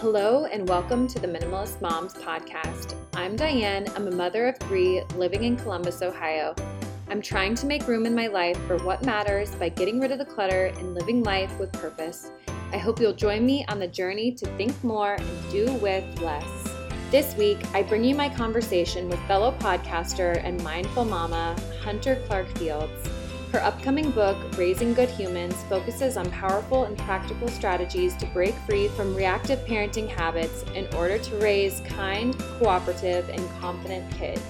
Hello, and welcome to the Minimalist Moms podcast. I'm Diane. I'm a mother of three living in Columbus, Ohio. I'm trying to make room in my life for what matters by getting rid of the clutter and living life with purpose. I hope you'll join me on the journey to think more and do with less. This week, I bring you my conversation with fellow podcaster and mindful mama, Hunter Clarke Fields. Her upcoming book, Raising Good Humans, focuses on powerful and practical strategies to break free from reactive parenting habits in order to raise kind, cooperative, and confident kids.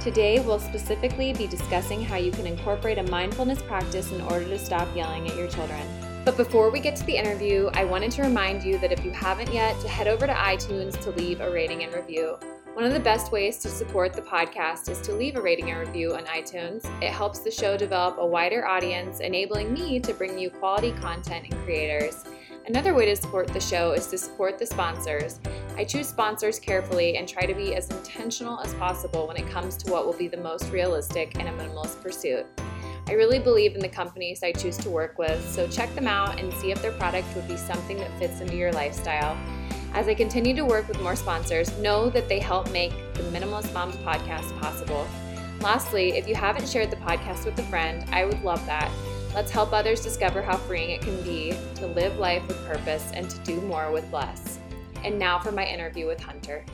Today, we'll specifically be discussing how you can incorporate a mindfulness practice in order to stop yelling at your children. But before we get to the interview, I wanted to remind you that if you haven't yet, to head over to iTunes to leave a rating and review. One of the best ways to support the podcast is to leave a rating and review on iTunes. It helps the show develop a wider audience, enabling me to bring you quality content and creators. Another way to support the show is to support the sponsors. I choose sponsors carefully and try to be as intentional as possible when it comes to what will be the most realistic in a minimalist pursuit. I really believe in the companies I choose to work with, so check them out and see if their product would be something that fits into your lifestyle. As I continue to work with more sponsors, know that they help make the Minimalist Moms podcast possible. Lastly, if you haven't shared the podcast with a friend, I would love that. Let's help others discover how freeing it can be to live life with purpose and to do more with less. And now for my interview with Hunter.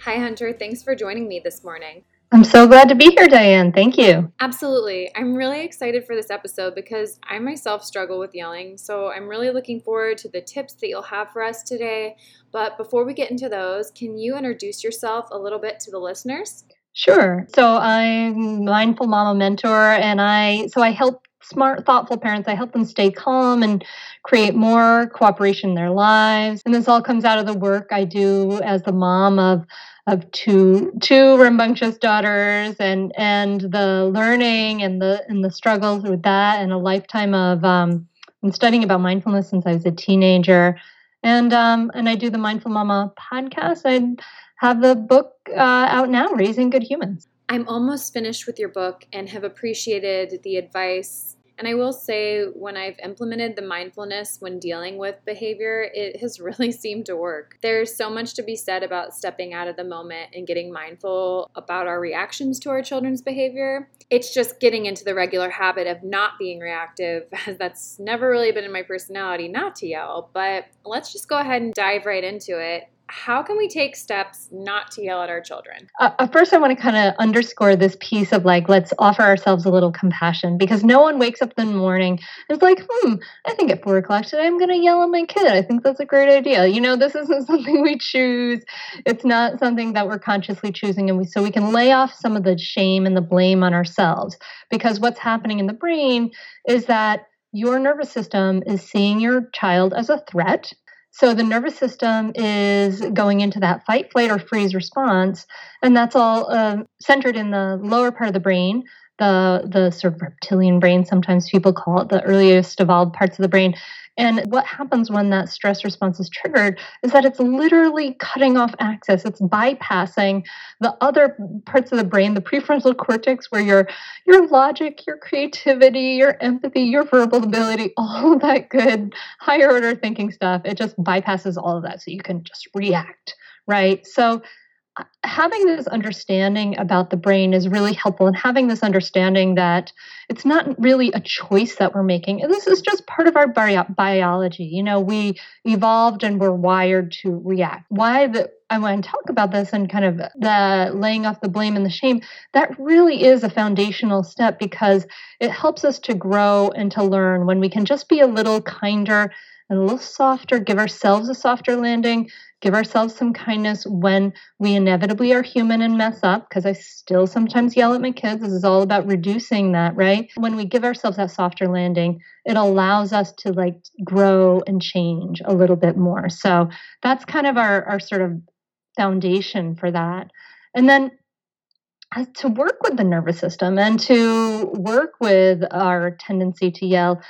Hi, Hunter. Thanks for joining me this morning. I'm so glad to be here, Diane. Thank you. Absolutely. I'm really excited for this episode because I myself struggle with yelling. So I'm really looking forward to the tips that you'll have for us today. But before we get into those, can you introduce yourself a little bit to the listeners? Sure. So I'm mindful mama mentor and I so I help smart thoughtful parents I help them stay calm and create more cooperation in their lives. And this all comes out of the work I do as the mom of of two two rambunctious daughters and and the learning and the and the struggles with that and a lifetime of um, I'm studying about mindfulness since I was a teenager and um, and I do the Mindful Mama podcast. I have the book uh, out now, Raising Good Humans. I'm almost finished with your book and have appreciated the advice and I will say, when I've implemented the mindfulness when dealing with behavior, it has really seemed to work. There's so much to be said about stepping out of the moment and getting mindful about our reactions to our children's behavior. It's just getting into the regular habit of not being reactive, as that's never really been in my personality not to yell. But let's just go ahead and dive right into it how can we take steps not to yell at our children? Uh, first, I want to kind of underscore this piece of like, let's offer ourselves a little compassion because no one wakes up in the morning and is like, hmm, I think at four o'clock today I'm going to yell at my kid. I think that's a great idea. You know, this isn't something we choose. It's not something that we're consciously choosing. And we, so we can lay off some of the shame and the blame on ourselves because what's happening in the brain is that your nervous system is seeing your child as a threat so the nervous system is going into that fight, flight, or freeze response, and that's all uh, centered in the lower part of the brain, the the sort of reptilian brain. Sometimes people call it the earliest evolved parts of the brain. And what happens when that stress response is triggered is that it's literally cutting off access. It's bypassing the other parts of the brain, the prefrontal cortex, where your your logic, your creativity, your empathy, your verbal ability, all of that good higher order thinking stuff, it just bypasses all of that. So you can just react, right? So having this understanding about the brain is really helpful and having this understanding that it's not really a choice that we're making this is just part of our bio- biology you know we evolved and we're wired to react why the I want to talk about this and kind of the laying off the blame and the shame. That really is a foundational step because it helps us to grow and to learn when we can just be a little kinder and a little softer, give ourselves a softer landing, give ourselves some kindness when we inevitably are human and mess up, because I still sometimes yell at my kids. This is all about reducing that, right? When we give ourselves that softer landing, it allows us to like grow and change a little bit more. So that's kind of our, our sort of foundation for that. And then to work with the nervous system and to work with our tendency to yell,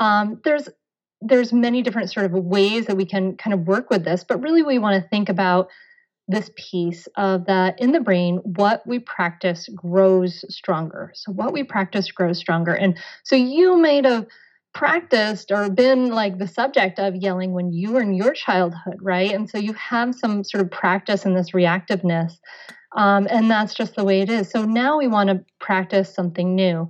um, there's there's many different sort of ways that we can kind of work with this, but really we want to think about this piece of that in the brain, what we practice grows stronger. So what we practice grows stronger. And so you might have practiced or been like the subject of yelling when you were in your childhood, right? And so you have some sort of practice in this reactiveness. Um, and that's just the way it is. So now we want to practice something new.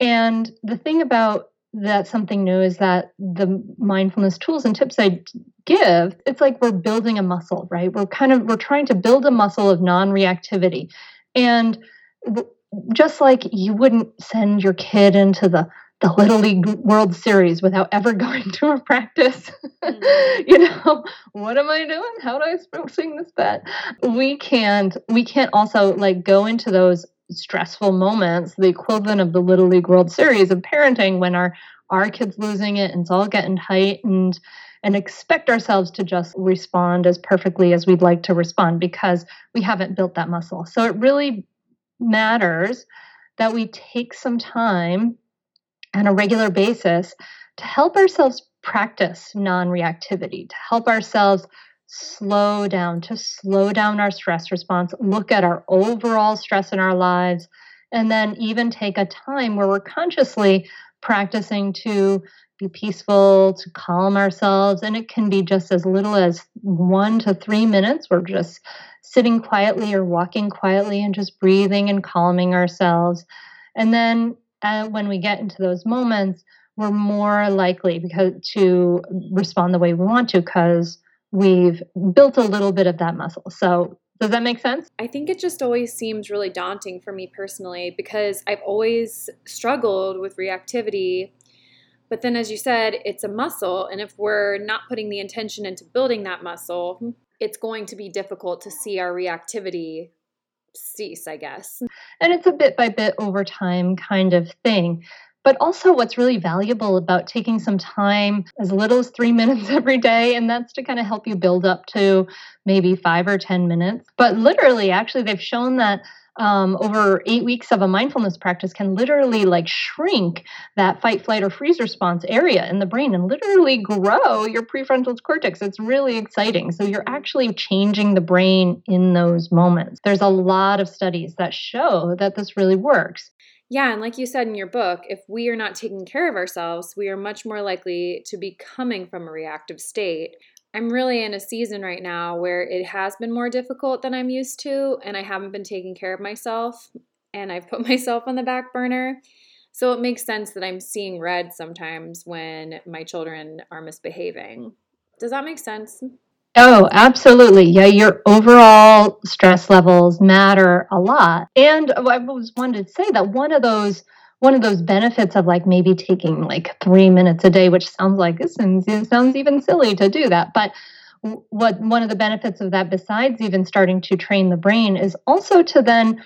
And the thing about that something new is that the mindfulness tools and tips I give, it's like we're building a muscle, right? We're kind of we're trying to build a muscle of non-reactivity. And just like you wouldn't send your kid into the the Little League World Series without ever going to a practice. Mm-hmm. you know, what am I doing? How do I swing this bat? We can't. We can't also like go into those stressful moments, the equivalent of the Little League World Series of parenting, when our our kids losing it and it's all getting tight and and expect ourselves to just respond as perfectly as we'd like to respond because we haven't built that muscle. So it really matters that we take some time on a regular basis to help ourselves practice non reactivity, to help ourselves slow down, to slow down our stress response, look at our overall stress in our lives, and then even take a time where we're consciously practicing to be peaceful, to calm ourselves. And it can be just as little as one to three minutes. We're just sitting quietly or walking quietly and just breathing and calming ourselves. And then uh, when we get into those moments, we're more likely because to respond the way we want to because we've built a little bit of that muscle. So does that make sense? I think it just always seems really daunting for me personally because I've always struggled with reactivity. But then, as you said, it's a muscle. And if we're not putting the intention into building that muscle, it's going to be difficult to see our reactivity cease, I guess. And it's a bit by bit over time kind of thing. But also, what's really valuable about taking some time, as little as three minutes every day, and that's to kind of help you build up to maybe five or 10 minutes. But literally, actually, they've shown that um, over eight weeks of a mindfulness practice can literally like shrink that fight, flight, or freeze response area in the brain and literally grow your prefrontal cortex. It's really exciting. So you're actually changing the brain in those moments. There's a lot of studies that show that this really works. Yeah, and like you said in your book, if we are not taking care of ourselves, we are much more likely to be coming from a reactive state. I'm really in a season right now where it has been more difficult than I'm used to, and I haven't been taking care of myself, and I've put myself on the back burner. So it makes sense that I'm seeing red sometimes when my children are misbehaving. Does that make sense? Oh, absolutely. Yeah, your overall stress levels matter a lot. And I was wanted to say that one of those one of those benefits of like maybe taking like three minutes a day, which sounds like this sounds even silly to do that, but what one of the benefits of that besides even starting to train the brain is also to then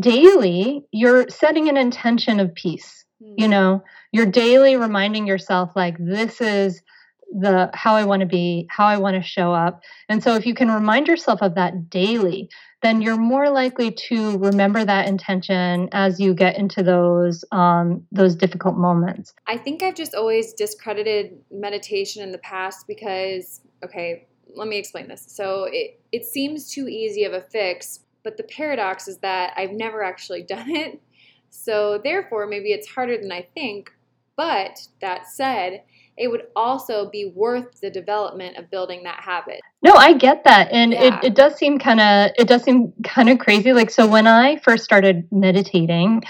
daily you're setting an intention of peace you mm. know you're daily reminding yourself like this is the how I want to be, how I want to show up. And so if you can remind yourself of that daily, then you're more likely to remember that intention as you get into those um, those difficult moments. I think I've just always discredited meditation in the past because okay, let me explain this. So it it seems too easy of a fix, but the paradox is that I've never actually done it. So therefore, maybe it's harder than I think. But that said, it would also be worth the development of building that habit. No, I get that. And yeah. it, it does seem kind of it does seem kind of crazy. Like so when I first started meditating,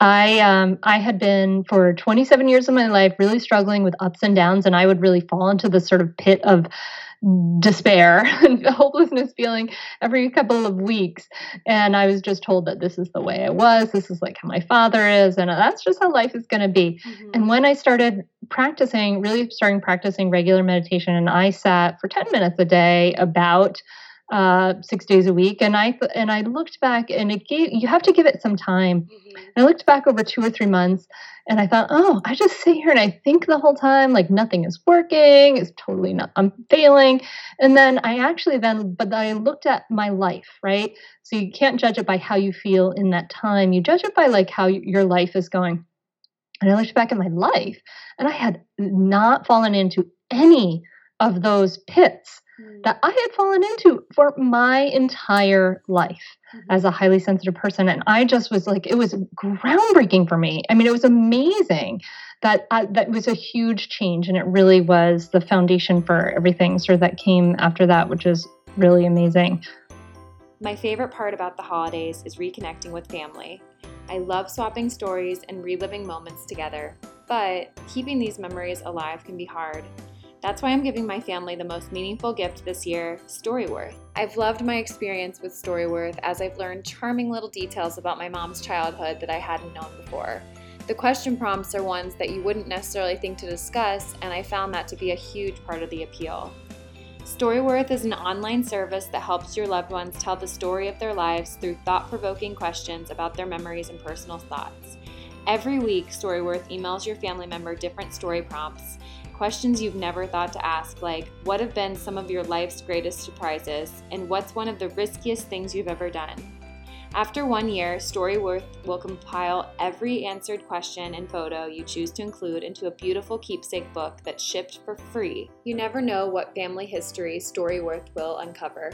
I um, I had been for 27 years of my life really struggling with ups and downs, and I would really fall into this sort of pit of despair and hopelessness feeling every couple of weeks. And I was just told that this is the way I was. This is like how my father is. And that's just how life is going to be. Mm-hmm. And when I started practicing, really starting practicing regular meditation, and I sat for 10 minutes a day about uh, six days a week. And I th- and I looked back, and it gave you have to give it some time. Mm-hmm. I looked back over two or three months, and I thought, oh, I just sit here and I think the whole time, like nothing is working. It's totally not. I'm failing. And then I actually then, but I looked at my life, right? So you can't judge it by how you feel in that time. You judge it by like how your life is going. And I looked back at my life, and I had not fallen into any of those pits mm. that I had fallen into for my entire life mm-hmm. as a highly sensitive person. And I just was like, it was groundbreaking for me. I mean, it was amazing that I, that was a huge change. And it really was the foundation for everything sort of that came after that, which is really amazing. My favorite part about the holidays is reconnecting with family. I love swapping stories and reliving moments together, but keeping these memories alive can be hard. That's why I'm giving my family the most meaningful gift this year Storyworth. I've loved my experience with Storyworth as I've learned charming little details about my mom's childhood that I hadn't known before. The question prompts are ones that you wouldn't necessarily think to discuss, and I found that to be a huge part of the appeal. Storyworth is an online service that helps your loved ones tell the story of their lives through thought provoking questions about their memories and personal thoughts. Every week, Storyworth emails your family member different story prompts Questions you've never thought to ask, like what have been some of your life's greatest surprises, and what's one of the riskiest things you've ever done? After one year, Storyworth will compile every answered question and photo you choose to include into a beautiful keepsake book that's shipped for free. You never know what family history Storyworth will uncover.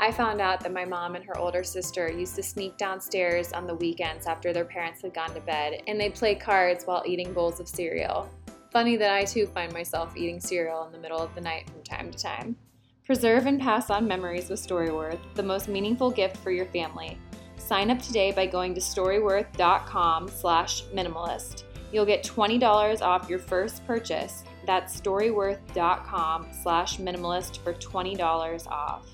I found out that my mom and her older sister used to sneak downstairs on the weekends after their parents had gone to bed, and they'd play cards while eating bowls of cereal. Funny that I too find myself eating cereal in the middle of the night from time to time. Preserve and pass on memories with Storyworth, the most meaningful gift for your family. Sign up today by going to storyworth.com slash minimalist. You'll get $20 off your first purchase. That's storyworth.com slash minimalist for $20 off.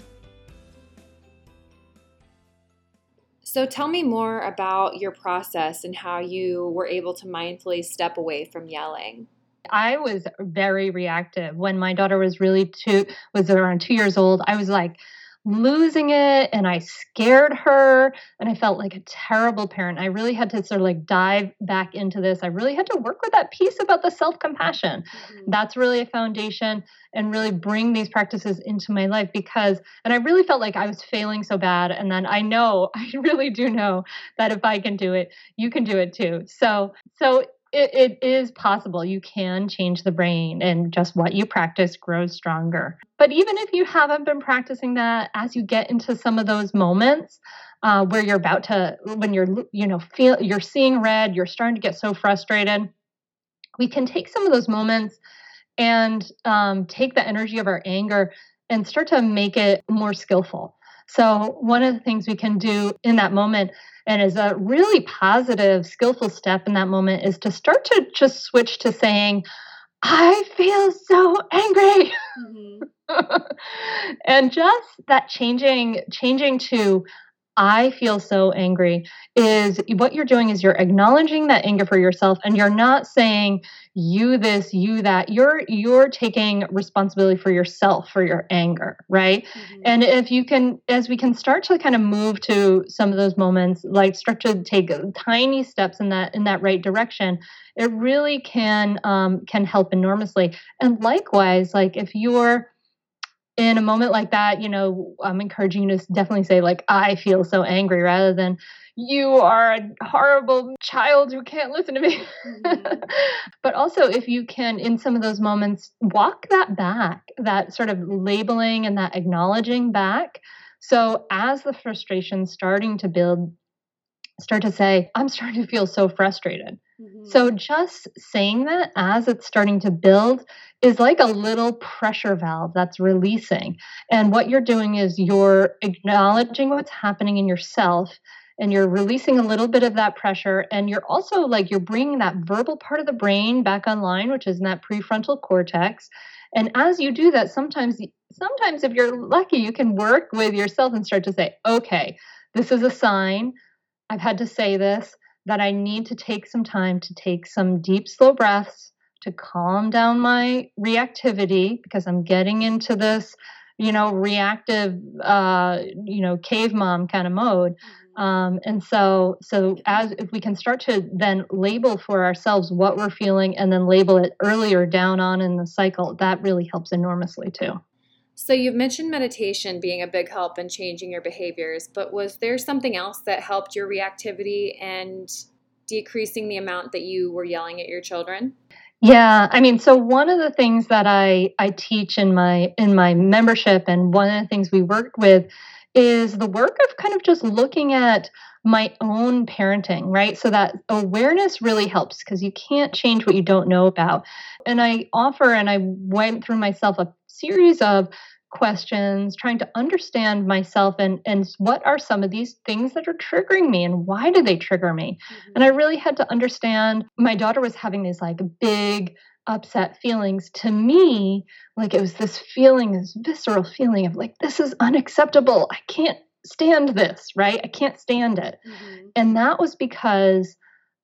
So tell me more about your process and how you were able to mindfully step away from yelling. I was very reactive when my daughter was really two was around 2 years old. I was like losing it and I scared her and I felt like a terrible parent. I really had to sort of like dive back into this. I really had to work with that piece about the self-compassion. Mm-hmm. That's really a foundation and really bring these practices into my life because and I really felt like I was failing so bad and then I know I really do know that if I can do it, you can do it too. So so it, it is possible you can change the brain and just what you practice grows stronger. But even if you haven't been practicing that as you get into some of those moments uh, where you're about to when you're you know feel you're seeing red you're starting to get so frustrated we can take some of those moments and um, take the energy of our anger and start to make it more skillful. So one of the things we can do in that moment and is a really positive, skillful step in that moment is to start to just switch to saying, I feel so angry. Mm-hmm. and just that changing changing to I feel so angry is what you're doing is you're acknowledging that anger for yourself and you're not saying you this you that. You're you're taking responsibility for yourself for your anger right? Mm-hmm. and if you can as we can start to kind of move to some of those moments like start to take tiny steps in that in that right direction it really can um, can help enormously. And likewise like if you're in a moment like that, you know, I'm encouraging you to definitely say, like, I feel so angry rather than you are a horrible child who can't listen to me. Mm-hmm. but also, if you can, in some of those moments, walk that back, that sort of labeling and that acknowledging back. So, as the frustration starting to build, start to say, I'm starting to feel so frustrated. Mm-hmm. So, just saying that as it's starting to build is like a little pressure valve that's releasing. And what you're doing is you're acknowledging what's happening in yourself and you're releasing a little bit of that pressure and you're also like you're bringing that verbal part of the brain back online which is in that prefrontal cortex and as you do that sometimes sometimes if you're lucky you can work with yourself and start to say okay this is a sign i've had to say this that i need to take some time to take some deep slow breaths to calm down my reactivity because i'm getting into this you know reactive uh you know cave mom kind of mode mm-hmm. um and so so as if we can start to then label for ourselves what we're feeling and then label it earlier down on in the cycle that really helps enormously too so you've mentioned meditation being a big help in changing your behaviors but was there something else that helped your reactivity and decreasing the amount that you were yelling at your children Yeah, I mean, so one of the things that I I teach in my in my membership and one of the things we work with is the work of kind of just looking at my own parenting, right? So that awareness really helps because you can't change what you don't know about. And I offer and I went through myself a series of questions trying to understand myself and and what are some of these things that are triggering me and why do they trigger me? Mm-hmm. and i really had to understand my daughter was having these like big upset feelings. To me like it was this feeling this visceral feeling of like this is unacceptable. I can't stand this right? I can't stand it. Mm-hmm. and that was because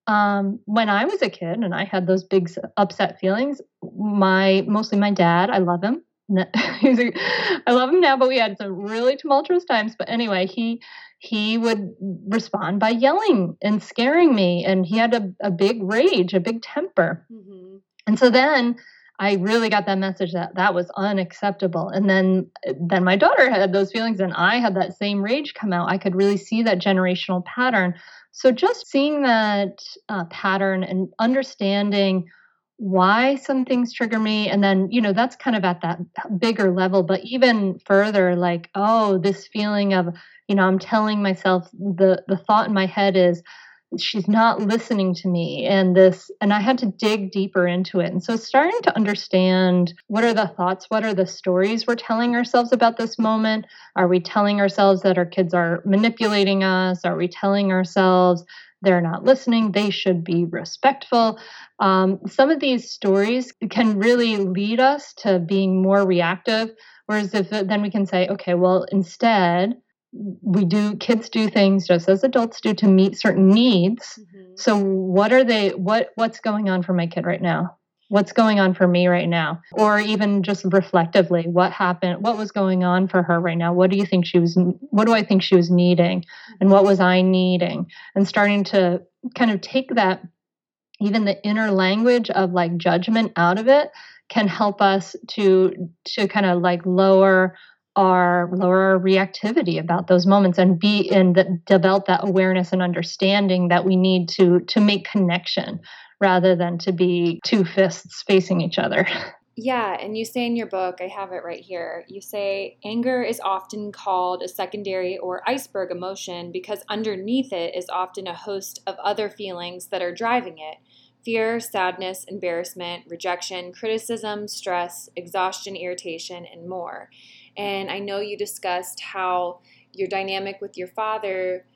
um, when i was a kid and i had those big upset feelings my mostly my dad i love him I love him now, but we had some really tumultuous times. But anyway, he he would respond by yelling and scaring me, and he had a, a big rage, a big temper. Mm-hmm. And so then I really got that message that that was unacceptable. And then then my daughter had those feelings, and I had that same rage come out. I could really see that generational pattern. So just seeing that uh, pattern and understanding why some things trigger me and then you know that's kind of at that bigger level but even further like oh this feeling of you know i'm telling myself the the thought in my head is she's not listening to me and this and i had to dig deeper into it. And so starting to understand what are the thoughts what are the stories we're telling ourselves about this moment? Are we telling ourselves that our kids are manipulating us? Are we telling ourselves they're not listening they should be respectful. Um, some of these stories can really lead us to being more reactive whereas if then we can say okay well instead we do kids do things just as adults do to meet certain needs. Mm-hmm. so what are they what what's going on for my kid right now what's going on for me right now. Or even just reflectively what happened what was going on for her right now? What do you think she was what do i think she was needing? And what was i needing? And starting to kind of take that even the inner language of like judgment out of it can help us to to kind of like lower our lower reactivity about those moments and be in the, develop that awareness and understanding that we need to to make connection rather than to be two fists facing each other. Yeah, and you say in your book, I have it right here, you say anger is often called a secondary or iceberg emotion because underneath it is often a host of other feelings that are driving it fear, sadness, embarrassment, rejection, criticism, stress, exhaustion, irritation, and more. And I know you discussed how your dynamic with your father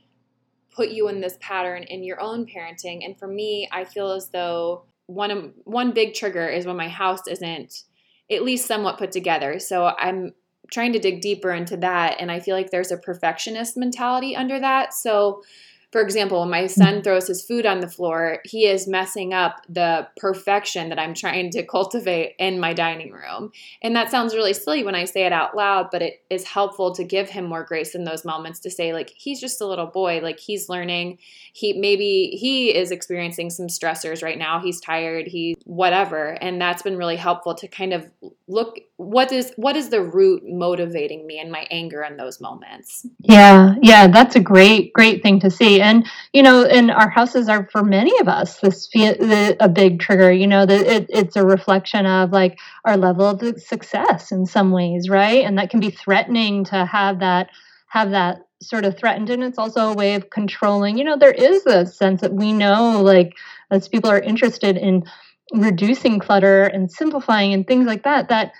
put you in this pattern in your own parenting. And for me, I feel as though one one big trigger is when my house isn't at least somewhat put together. So I'm trying to dig deeper into that and I feel like there's a perfectionist mentality under that. So for example, when my son mm-hmm. throws his food on the floor, he is messing up the perfection that I'm trying to cultivate in my dining room. And that sounds really silly when I say it out loud, but it is helpful to give him more grace in those moments to say, like, he's just a little boy, like, he's learning. He maybe he is experiencing some stressors right now. He's tired, he whatever. And that's been really helpful to kind of look what is what is the root motivating me and my anger in those moments. Yeah, yeah, that's a great, great thing to see. And you know and our houses are for many of us this the, a big trigger you know that it, it's a reflection of like our level of success in some ways right? And that can be threatening to have that have that sort of threatened. And it's also a way of controlling you know there is a sense that we know like as people are interested in reducing clutter and simplifying and things like that that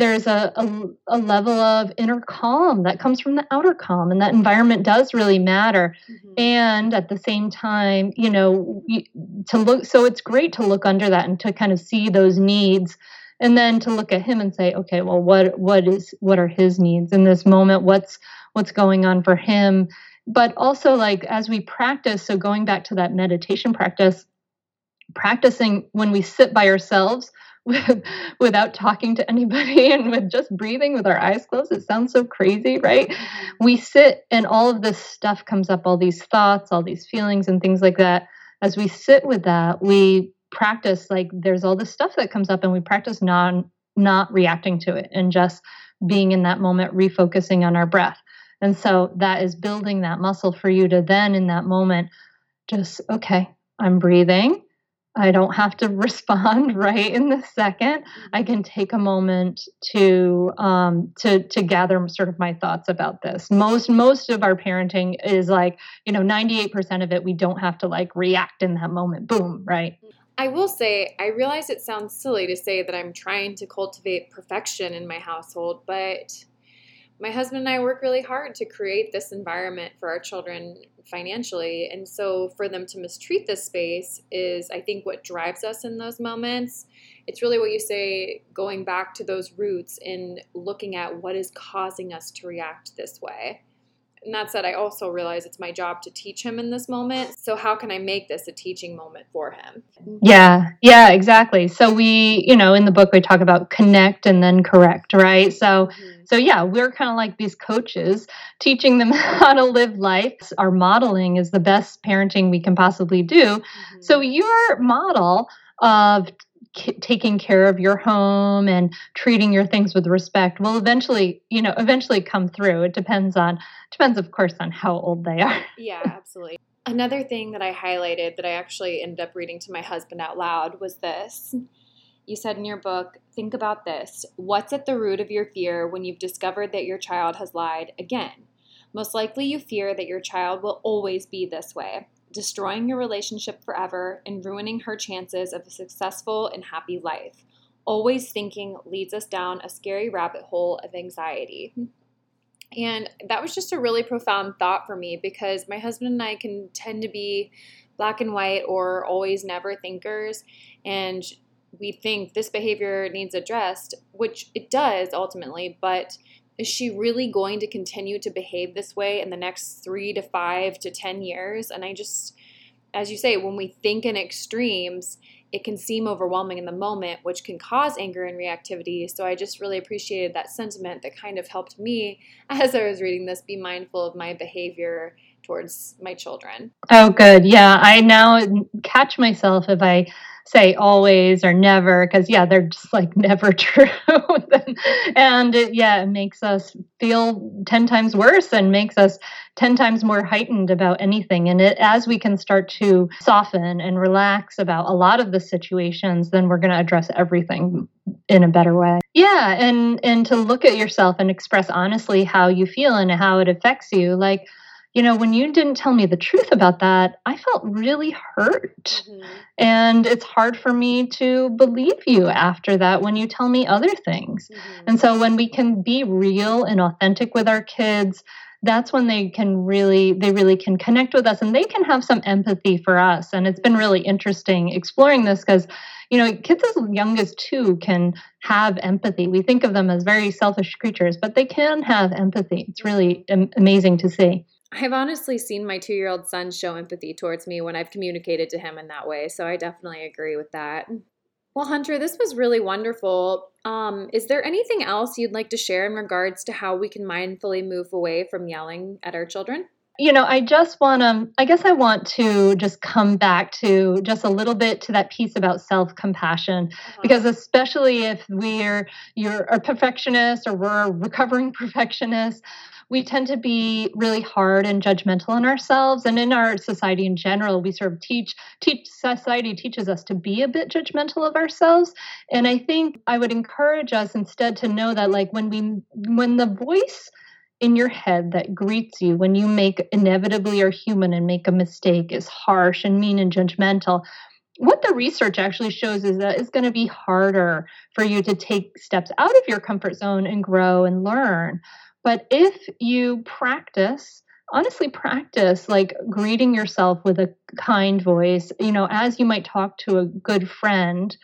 there's a, a, a, level of inner calm that comes from the outer calm and that environment does really matter. Mm-hmm. and at the same time you know to look so it's great to look under that and to kind of see those needs and then to look at him and say okay well what what is what are his needs in this moment? What's what's going on for him? But also like as we practice so going back to that meditation practice practicing when we sit by ourselves with, without talking to anybody and with just breathing with our eyes closed. It sounds so crazy, right? We sit and all of this stuff comes up, all these thoughts, all these feelings, and things like that. As we sit with that, we practice like there's all this stuff that comes up, and we practice non not reacting to it and just being in that moment, refocusing on our breath. And so that is building that muscle for you to then in that moment just, okay, I'm breathing. I don't have to respond right in the second. I mm-hmm. can take a moment to um, to to gather sort of my thoughts about this. Most most of our parenting is like you know ninety eight percent of it we don't have to like react in that moment. Boom, right? I will say I realize it sounds silly to say that I'm trying to cultivate perfection in my household, but my husband and I work really hard to create this environment for our children financially. And so for them to mistreat this space is, I think, what drives us in those moments. It's really what you say, going back to those roots and looking at what is causing us to react this way and that said, I also realize it's my job to teach him in this moment. So, how can I make this a teaching moment for him? Yeah, yeah, exactly. So, we, you know, in the book, we talk about connect and then correct, right? So, mm-hmm. So yeah, we're kind of like these coaches teaching them how to live life. Our modeling is the best parenting we can possibly do. Mm-hmm. So, your model of taking care of your home and treating your things with respect will eventually you know eventually come through it depends on depends of course on how old they are yeah absolutely another thing that i highlighted that i actually ended up reading to my husband out loud was this you said in your book think about this what's at the root of your fear when you've discovered that your child has lied again most likely you fear that your child will always be this way destroying your relationship forever and ruining her chances of a successful and happy life. Always thinking leads us down a scary rabbit hole of anxiety. And that was just a really profound thought for me because my husband and I can tend to be black and white or always never thinkers. And we think this behavior needs addressed, which it does ultimately, but is she really going to continue to behave this way in the next three to five to 10 years? And I just, as you say, when we think in extremes, it can seem overwhelming in the moment, which can cause anger and reactivity. So I just really appreciated that sentiment that kind of helped me as I was reading this be mindful of my behavior towards my children. Oh, good. Yeah. I now catch myself if I say always or never because yeah they're just like never true. And it, yeah it makes us feel 10 times worse and makes us 10 times more heightened about anything. And it, as we can start to soften and relax about a lot of the situations then we're going to address everything in a better way. Yeah and and to look at yourself and express honestly how you feel and how it affects you like you know, when you didn't tell me the truth about that, I felt really hurt. Mm-hmm. And it's hard for me to believe you after that when you tell me other things. Mm-hmm. And so when we can be real and authentic with our kids, that's when they can really they really can connect with us and they can have some empathy for us and it's been really interesting exploring this because you know kids as young as two can have empathy we think of them as very selfish creatures but they can have empathy it's really amazing to see I've honestly seen my two year old son show empathy towards me when I've communicated to him in that way. So I definitely agree with that. Well, Hunter, this was really wonderful. Um, is there anything else you'd like to share in regards to how we can mindfully move away from yelling at our children? You know, I just want to, I guess I want to just come back to just a little bit to that piece about self compassion, uh-huh. because especially if we're, you're a perfectionist or we're a recovering perfectionist, we tend to be really hard and judgmental on ourselves and in our society in general we sort of teach teach society teaches us to be a bit judgmental of ourselves and i think i would encourage us instead to know that like when we when the voice in your head that greets you when you make inevitably are human and make a mistake is harsh and mean and judgmental what the research actually shows is that it's going to be harder for you to take steps out of your comfort zone and grow and learn. But if you practice, honestly practice like greeting yourself with a kind voice, you know, as you might talk to a good friend,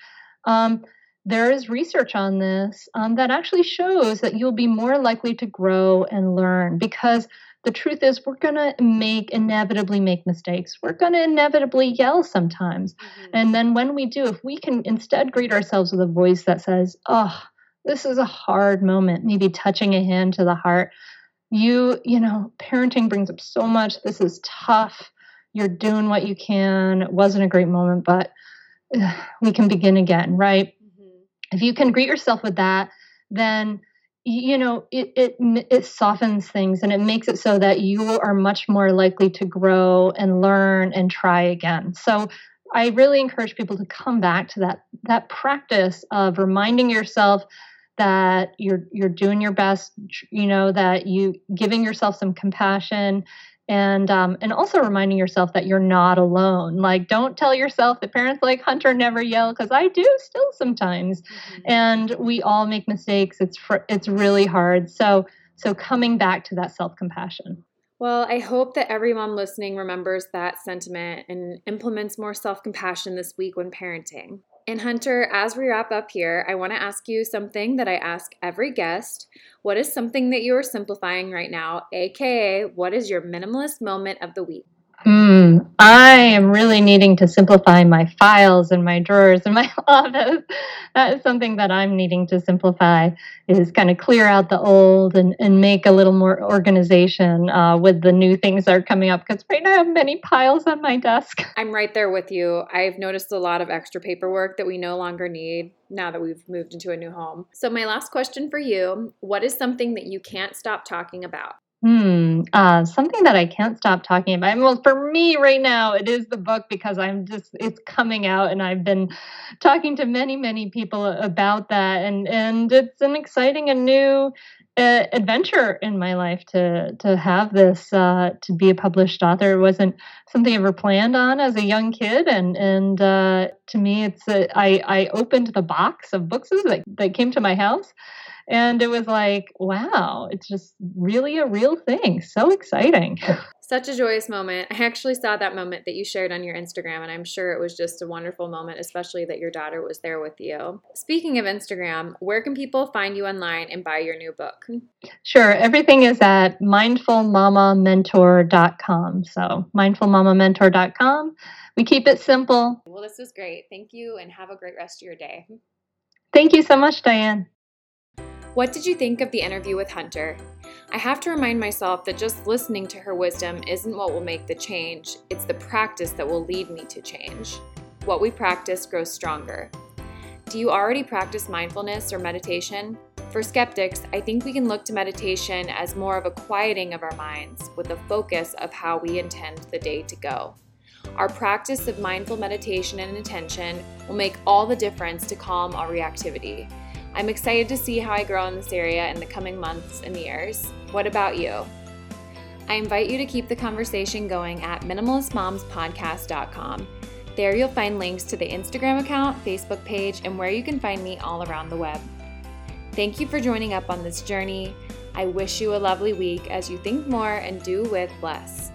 um, there is research on this um, that actually shows that you'll be more likely to grow and learn because the truth is we're going to make inevitably make mistakes we're going to inevitably yell sometimes mm-hmm. and then when we do if we can instead greet ourselves with a voice that says oh this is a hard moment, maybe touching a hand to the heart. You, you know, parenting brings up so much. This is tough. You're doing what you can. It wasn't a great moment, but ugh, we can begin again, right? If you can greet yourself with that, then you know it, it it softens things and it makes it so that you are much more likely to grow and learn and try again. So I really encourage people to come back to that that practice of reminding yourself that you're you're doing your best, you know, that you giving yourself some compassion and um, and also reminding yourself that you're not alone. Like, don't tell yourself that parents like Hunter never yell because I do still sometimes, mm-hmm. and we all make mistakes. It's fr- it's really hard. So so coming back to that self compassion. Well, I hope that every mom listening remembers that sentiment and implements more self compassion this week when parenting. And Hunter, as we wrap up here, I want to ask you something that I ask every guest. What is something that you are simplifying right now, aka what is your minimalist moment of the week? Mm, I am really needing to simplify my files and my drawers in my office. That is something that I'm needing to simplify is kind of clear out the old and, and make a little more organization uh, with the new things that are coming up. Because right now I have many piles on my desk. I'm right there with you. I've noticed a lot of extra paperwork that we no longer need now that we've moved into a new home. So, my last question for you What is something that you can't stop talking about? Hmm. Uh, something that I can't stop talking about. Well, for me right now, it is the book because I'm just it's coming out, and I've been talking to many, many people about that, and and it's an exciting and new uh, adventure in my life to to have this uh, to be a published author. It wasn't something I ever planned on as a young kid, and and uh, to me, it's a, I I opened the box of books that that came to my house and it was like, wow, it's just really a real thing. So exciting. Such a joyous moment. I actually saw that moment that you shared on your Instagram, and I'm sure it was just a wonderful moment, especially that your daughter was there with you. Speaking of Instagram, where can people find you online and buy your new book? Sure. Everything is at mindfulmamamentor.com. So, mindfulmamamentor.com. We keep it simple. Well, this was great. Thank you, and have a great rest of your day. Thank you so much, Diane. What did you think of the interview with Hunter? I have to remind myself that just listening to her wisdom isn't what will make the change, it's the practice that will lead me to change. What we practice grows stronger. Do you already practice mindfulness or meditation? For skeptics, I think we can look to meditation as more of a quieting of our minds with a focus of how we intend the day to go. Our practice of mindful meditation and attention will make all the difference to calm our reactivity I'm excited to see how I grow in this area in the coming months and years. What about you? I invite you to keep the conversation going at minimalistmomspodcast.com. There you'll find links to the Instagram account, Facebook page, and where you can find me all around the web. Thank you for joining up on this journey. I wish you a lovely week as you think more and do with less.